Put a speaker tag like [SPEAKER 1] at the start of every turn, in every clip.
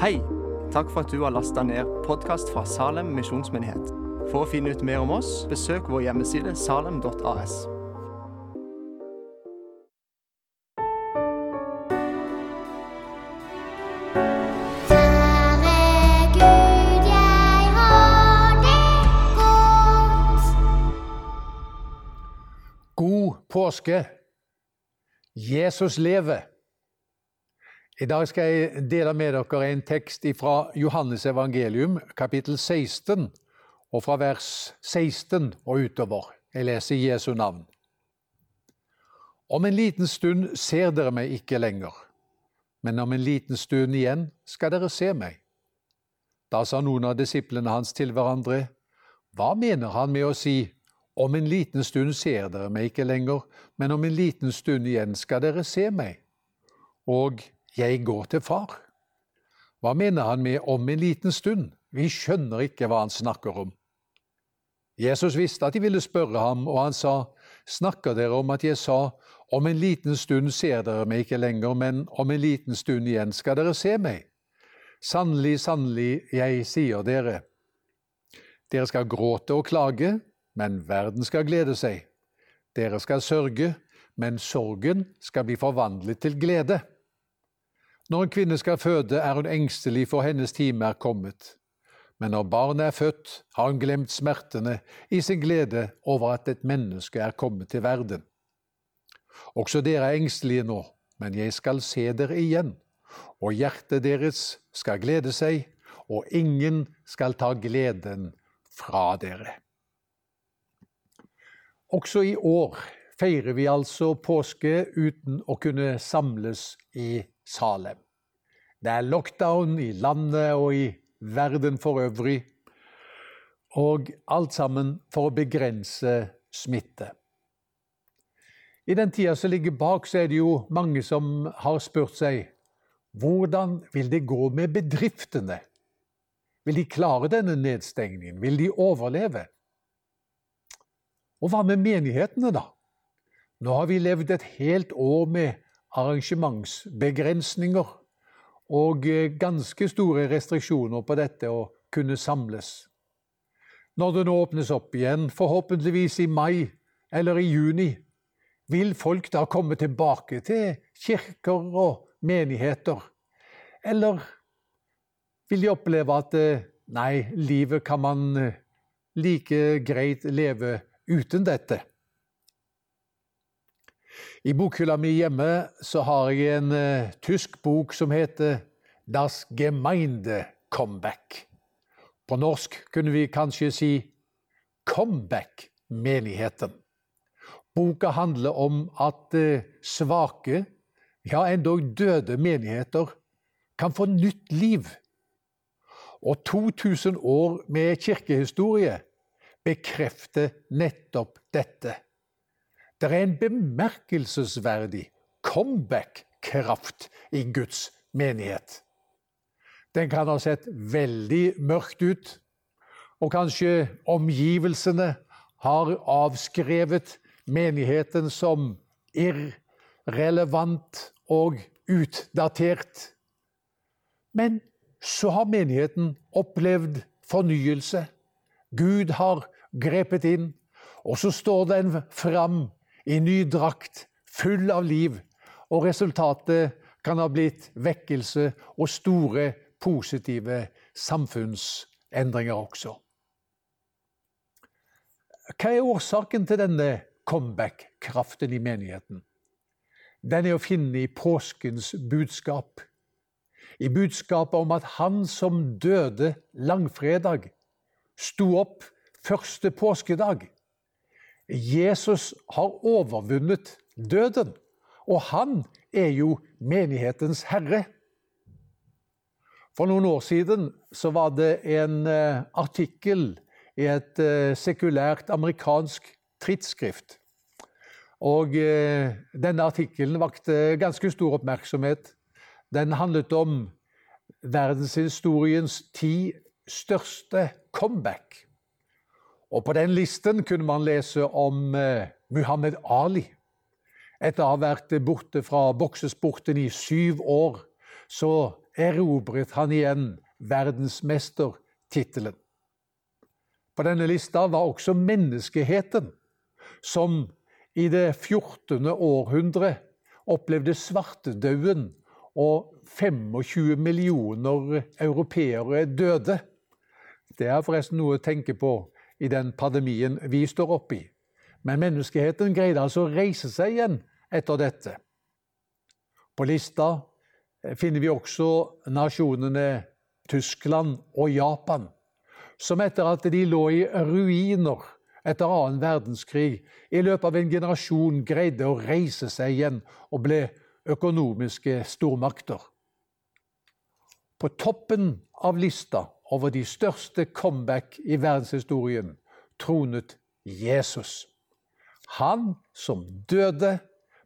[SPEAKER 1] Hei! Takk for at du har lasta ned podkast fra Salem misjonsmyndighet. For å finne ut mer om oss, besøk vår hjemmeside salem.as.
[SPEAKER 2] God påske! Jesus lever! I dag skal jeg dele med dere en tekst fra Johannes evangelium, kapittel 16, og fra vers 16 og utover. Jeg leser Jesu navn. Om en liten stund ser dere meg ikke lenger, men om en liten stund igjen skal dere se meg. Da sa noen av disiplene hans til hverandre, Hva mener han med å si, Om en liten stund ser dere meg ikke lenger, men om en liten stund igjen skal dere se meg? Og jeg går til far. Hva mener han med om en liten stund? Vi skjønner ikke hva han snakker om. Jesus visste at de ville spørre ham, og han sa, Snakker dere om at jeg sa, om en liten stund ser dere meg ikke lenger, men om en liten stund igjen skal dere se meg? Sannelig, sannelig, jeg sier dere. Dere skal gråte og klage, men verden skal glede seg. Dere skal sørge, men sorgen skal bli forvandlet til glede. Når en kvinne skal føde, er hun engstelig, for hennes time er kommet. Men når barnet er født, har hun glemt smertene i sin glede over at et menneske er kommet til verden. Også dere er engstelige nå, men jeg skal se dere igjen, og hjertet deres skal glede seg, og ingen skal ta gleden fra dere. Også i år feirer vi altså påske uten å kunne samles i Salem. Det er lockdown i landet og i verden for øvrig, og alt sammen for å begrense smitte. I den tida som ligger bak, så er det jo mange som har spurt seg hvordan vil det gå med bedriftene? Vil de klare denne nedstengningen? Vil de overleve? Og hva med menighetene, da? Nå har vi levd et helt år med arrangementsbegrensninger og eh, ganske store restriksjoner på dette å kunne samles. Når det nå åpnes opp igjen, forhåpentligvis i mai eller i juni, vil folk da komme tilbake til kirker og menigheter? Eller vil de oppleve at eh, nei, livet kan man eh, like greit leve uten dette? I bokhylla mi hjemme så har jeg en uh, tysk bok som heter Das Gemeinde Comeback. På norsk kunne vi kanskje si Comeback menigheten. Boka handler om at uh, svake, ja endog døde menigheter kan få nytt liv. Og 2000 år med kirkehistorie bekrefter nettopp dette. Det er en bemerkelsesverdig comeback-kraft i Guds menighet. Den kan ha sett veldig mørkt ut, og kanskje omgivelsene har avskrevet menigheten som irrelevant og utdatert. Men så har menigheten opplevd fornyelse. Gud har grepet inn, og så står den fram i ny drakt, full av liv, og resultatet kan ha blitt vekkelse og store positive samfunnsendringer også. Hva er årsaken til denne comeback-kraften i menigheten? Den er å finne i påskens budskap. I budskapet om at han som døde langfredag, sto opp første påskedag. Jesus har overvunnet døden, og han er jo menighetens herre. For noen år siden så var det en uh, artikkel i et uh, sekulært amerikansk tidsskrift. Og uh, denne artikkelen vakte ganske stor oppmerksomhet. Den handlet om verdenshistoriens ti største comeback. Og på den listen kunne man lese om eh, Muhammed Ali. Etter å ha vært borte fra boksesporten i syv år, så erobret han igjen verdensmestertittelen. På denne lista var også menneskeheten, som i det 14. århundre opplevde svartedauden og 25 millioner europeere døde. Det er forresten noe å tenke på i den pandemien vi står oppi. Men menneskeheten greide altså å reise seg igjen etter dette. På lista finner vi også nasjonene Tyskland og Japan, som etter at de lå i ruiner etter annen verdenskrig, i løpet av en generasjon greide å reise seg igjen og ble økonomiske stormakter. På toppen av lista over de største comeback i verdenshistorien tronet Jesus. Han som døde,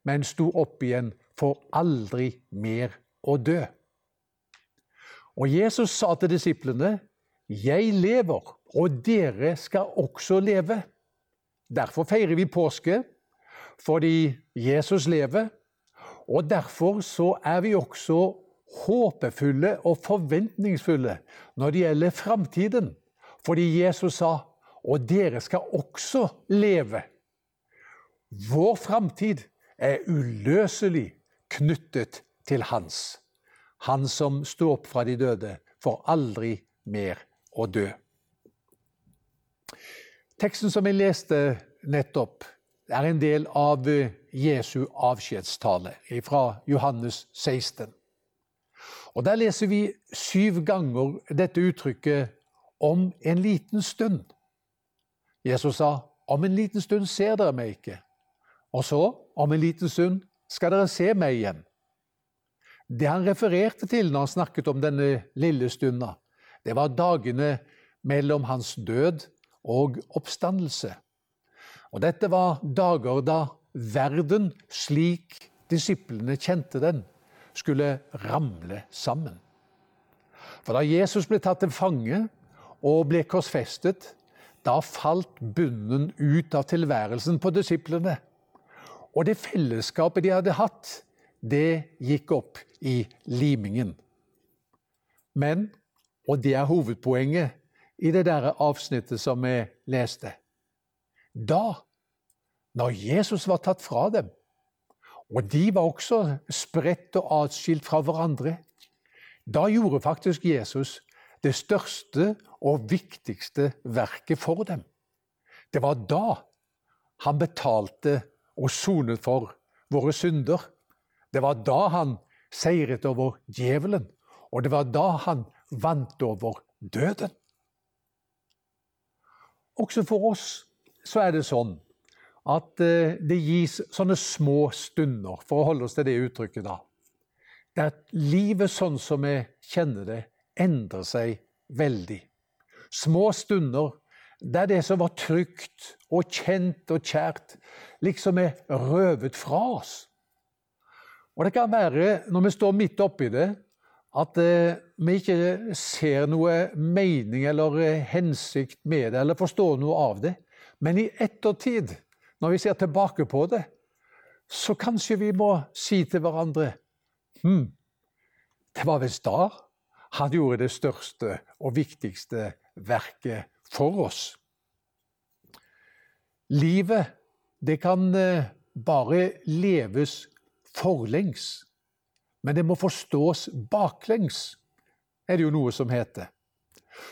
[SPEAKER 2] men sto opp igjen for aldri mer å dø. Og Jesus sa til disiplene, 'Jeg lever, og dere skal også leve'. Derfor feirer vi påske, fordi Jesus lever. Og derfor så er vi også håpefulle og forventningsfulle når det gjelder framtiden. Fordi Jesus sa 'og dere skal også leve'. Vår framtid er uløselig knyttet til Hans. Han som sto opp fra de døde, får aldri mer å dø. Teksten som jeg leste nettopp, er en del av Jesu avskjedstale fra Johannes 16. Og Der leser vi syv ganger dette uttrykket 'om en liten stund'. Jesus sa 'om en liten stund ser dere meg ikke', og så 'om en liten stund skal dere se meg igjen'. Det han refererte til når han snakket om denne lille stunda, det var dagene mellom hans død og oppstandelse. Og dette var dager da verden, slik disiplene kjente den, skulle ramle sammen. For da Jesus ble tatt til fange og ble korsfestet, da falt bunnen ut av tilværelsen på disiplene. Og det fellesskapet de hadde hatt, det gikk opp i limingen. Men, og det er hovedpoenget i det der avsnittet som vi leste Da, når Jesus var tatt fra dem, og de var også spredt og atskilt fra hverandre. Da gjorde faktisk Jesus det største og viktigste verket for dem. Det var da han betalte og sonet for våre synder. Det var da han seiret over djevelen, og det var da han vant over døden. Også for oss så er det sånn at eh, det gis sånne små stunder, for å holde oss til det uttrykket, da. Der livet sånn som vi kjenner det, endrer seg veldig. Små stunder der det som var trygt og kjent og kjært, liksom er røvet fra oss. Og det kan være, når vi står midt oppi det, at eh, vi ikke ser noe mening eller eh, hensikt med det, eller forstår noe av det. Men i ettertid når vi ser tilbake på det, så kanskje vi må si til hverandre hm, det var visst da han gjorde det største og viktigste verket for oss. Livet, det kan eh, bare leves forlengs, men det må forstås baklengs, er det jo noe som heter.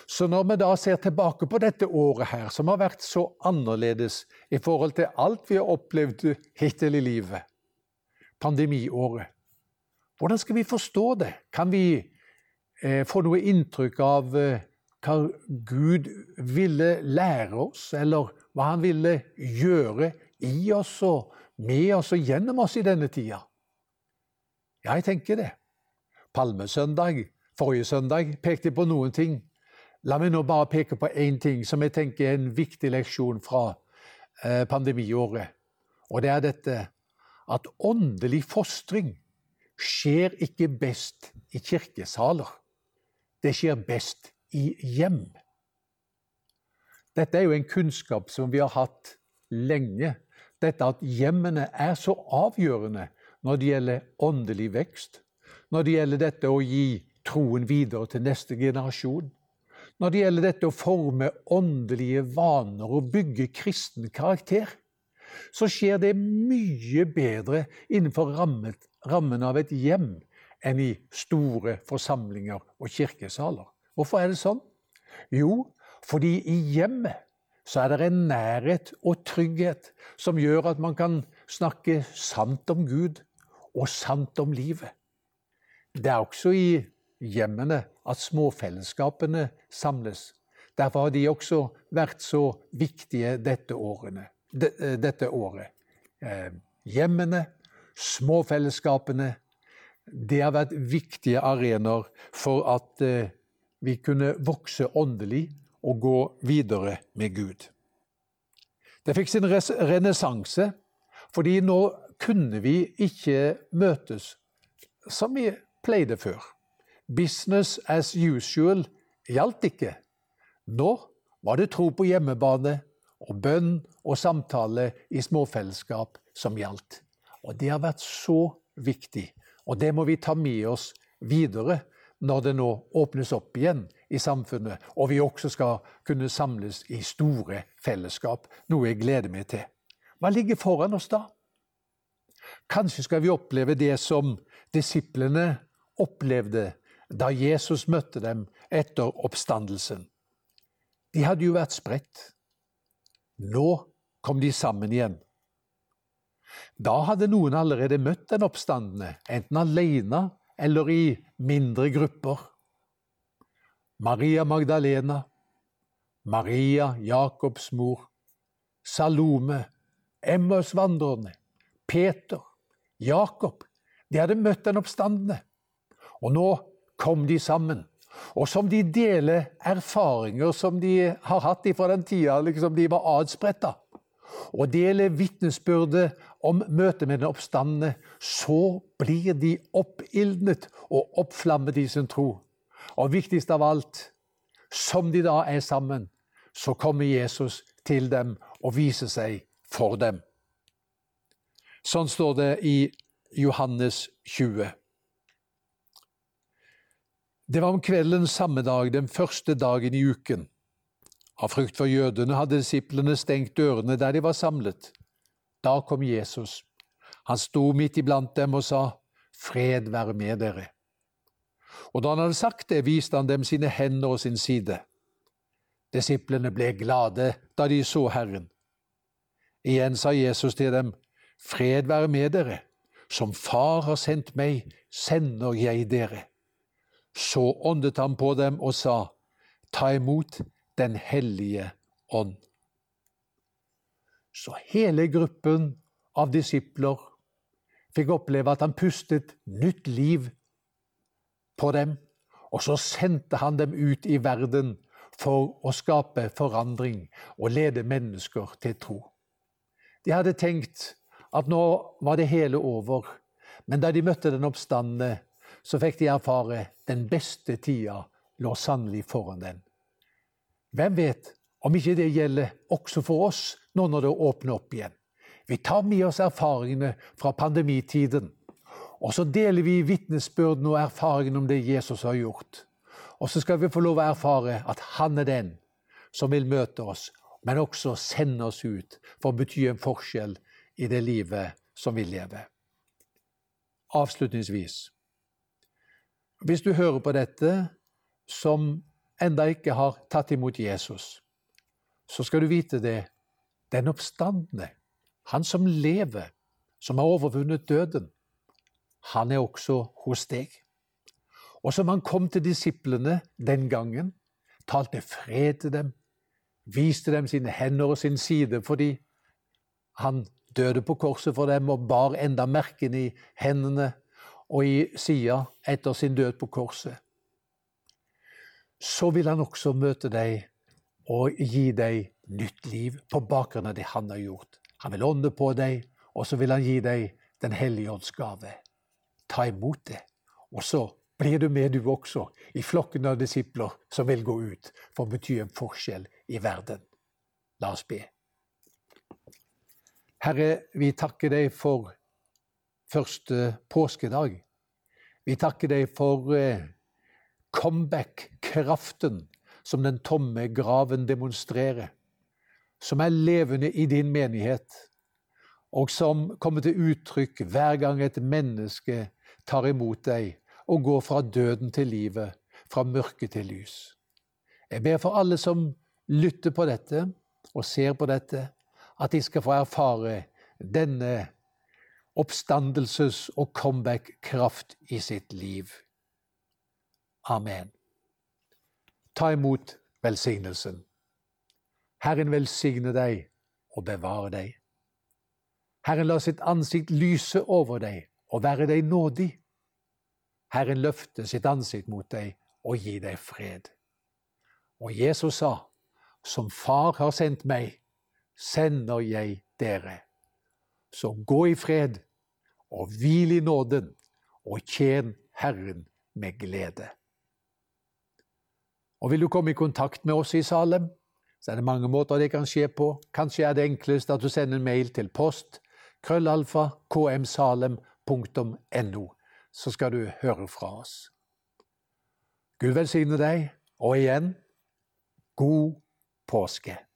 [SPEAKER 2] Så når vi da ser tilbake på dette året her, som har vært så annerledes i forhold til alt vi har opplevd hittil i livet, pandemiåret, hvordan skal vi forstå det? Kan vi eh, få noe inntrykk av eh, hva Gud ville lære oss, eller hva han ville gjøre i oss og med oss og gjennom oss i denne tida? Ja, jeg tenker det. Palmesøndag, forrige søndag, pekte på noen ting La meg nå bare peke på én ting som jeg tenker er en viktig leksjon fra eh, pandemiåret. Og det er dette at åndelig fostring skjer ikke best i kirkesaler. Det skjer best i hjem. Dette er jo en kunnskap som vi har hatt lenge. Dette at hjemmene er så avgjørende når det gjelder åndelig vekst. når det gjelder dette å gi troen videre til neste generasjon. Når det gjelder dette å forme åndelige vaner og bygge kristen karakter, så skjer det mye bedre innenfor rammet, rammen av et hjem enn i store forsamlinger og kirkesaler. Hvorfor er det sånn? Jo, fordi i hjemmet så er det en nærhet og trygghet som gjør at man kan snakke sant om Gud og sant om livet. Det er også i hjemmene at småfellesskapene samles. Derfor har de også vært så viktige dette, årene, eh, dette året. Eh, hjemmene, småfellesskapene, det har vært viktige arenaer for at eh, vi kunne vokse åndelig og gå videre med Gud. Det fikk sin renessanse, fordi nå kunne vi ikke møtes som vi pleide før. Business as usual gjaldt ikke. Nå var det tro på hjemmebane og bønn og samtale i småfellesskap som gjaldt. Og det har vært så viktig, og det må vi ta med oss videre når det nå åpnes opp igjen i samfunnet, og vi også skal kunne samles i store fellesskap, noe jeg gleder meg til. Hva ligger foran oss da? Kanskje skal vi oppleve det som disiplene opplevde da Jesus møtte dem etter oppstandelsen. De hadde jo vært spredt. Nå kom de sammen igjen. Da hadde noen allerede møtt den oppstandende, enten alene eller i mindre grupper. Maria Magdalena, Maria Jakobs mor, Salome, Emmaus-vandrerne, Peter, Jakob. De hadde møtt den oppstandende. Og nå kom de sammen. Og som de deler erfaringer som de har hatt fra den tida liksom de var adspretta, og deler vitnesbyrdet om møtet med den oppstandende, så blir de oppildnet og oppflammet i sin tro. Og viktigst av alt, som de da er sammen, så kommer Jesus til dem og viser seg for dem. Sånn står det i Johannes 20. Det var om kvelden samme dag, den første dagen i uken. Av frykt for jødene hadde disiplene stengt dørene der de var samlet. Da kom Jesus. Han sto midt iblant dem og sa, Fred være med dere. Og da han hadde sagt det, viste han dem sine hender og sin side. Disiplene ble glade da de så Herren. Igjen sa Jesus til dem, Fred være med dere. Som Far har sendt meg, sender jeg dere. Så åndet han på dem og sa, Ta imot Den hellige ånd. Så hele gruppen av disipler fikk oppleve at han pustet nytt liv på dem, og så sendte han dem ut i verden for å skape forandring og lede mennesker til tro. De hadde tenkt at nå var det hele over, men da de møtte den oppstandende, så fikk de erfare den beste tida lå sannelig foran den. Hvem vet om ikke det gjelder også for oss nå når det åpner opp igjen? Vi tar med oss erfaringene fra pandemitiden. Og så deler vi vitnesbyrden og erfaringen om det Jesus har gjort. Og så skal vi få lov å erfare at han er den som vil møte oss, men også sende oss ut for å bety en forskjell i det livet som vi lever. Avslutningsvis Hvis du hører på dette som enda ikke har tatt imot Jesus, så skal du vite det. Den oppstandende, han som lever, som har overvunnet døden, han er også hos deg. Og som han kom til disiplene den gangen, talte fred til dem, viste dem sine hender og sin side fordi han døde på korset for dem og bar enda merkene i hendene og i sida etter sin død på korset. Så vil han også møte deg og gi deg nytt liv på bakgrunn av det han har gjort. Han vil ånde på deg, og så vil han gi deg Den hellige ånds gave. Ta imot det. Og så blir du med, du også, i flokken av disipler som vil gå ut for å bety en forskjell i verden. La oss be. Herre, vi takker deg for første påskedag. Vi takker deg for eh, comeback-kraften som den tomme graven demonstrerer, som er levende i din menighet, og som kommer til uttrykk hver gang et menneske tar imot deg og går fra døden til livet, fra mørke til lys. Jeg ber for alle som lytter på dette og ser på dette, at de skal få erfare denne oppstandelses- og comeback-kraft i sitt liv. Amen. Ta imot velsignelsen. Herren velsigne deg og bevare deg. Herren la sitt ansikt lyse over deg og være deg nådig. Herren løfte sitt ansikt mot deg og gi deg fred. Og Jesus sa, som Far har sendt meg, sender jeg dere. Så gå i fred og hvil i nåden, og tjen Herren med glede. Og Vil du komme i kontakt med oss i Salem, så er det mange måter det kan skje på. Kanskje er det enklest at du sender en mail til post krøllalfa kmsalem.no, så skal du høre fra oss. Gud velsigne deg, og igjen god påske.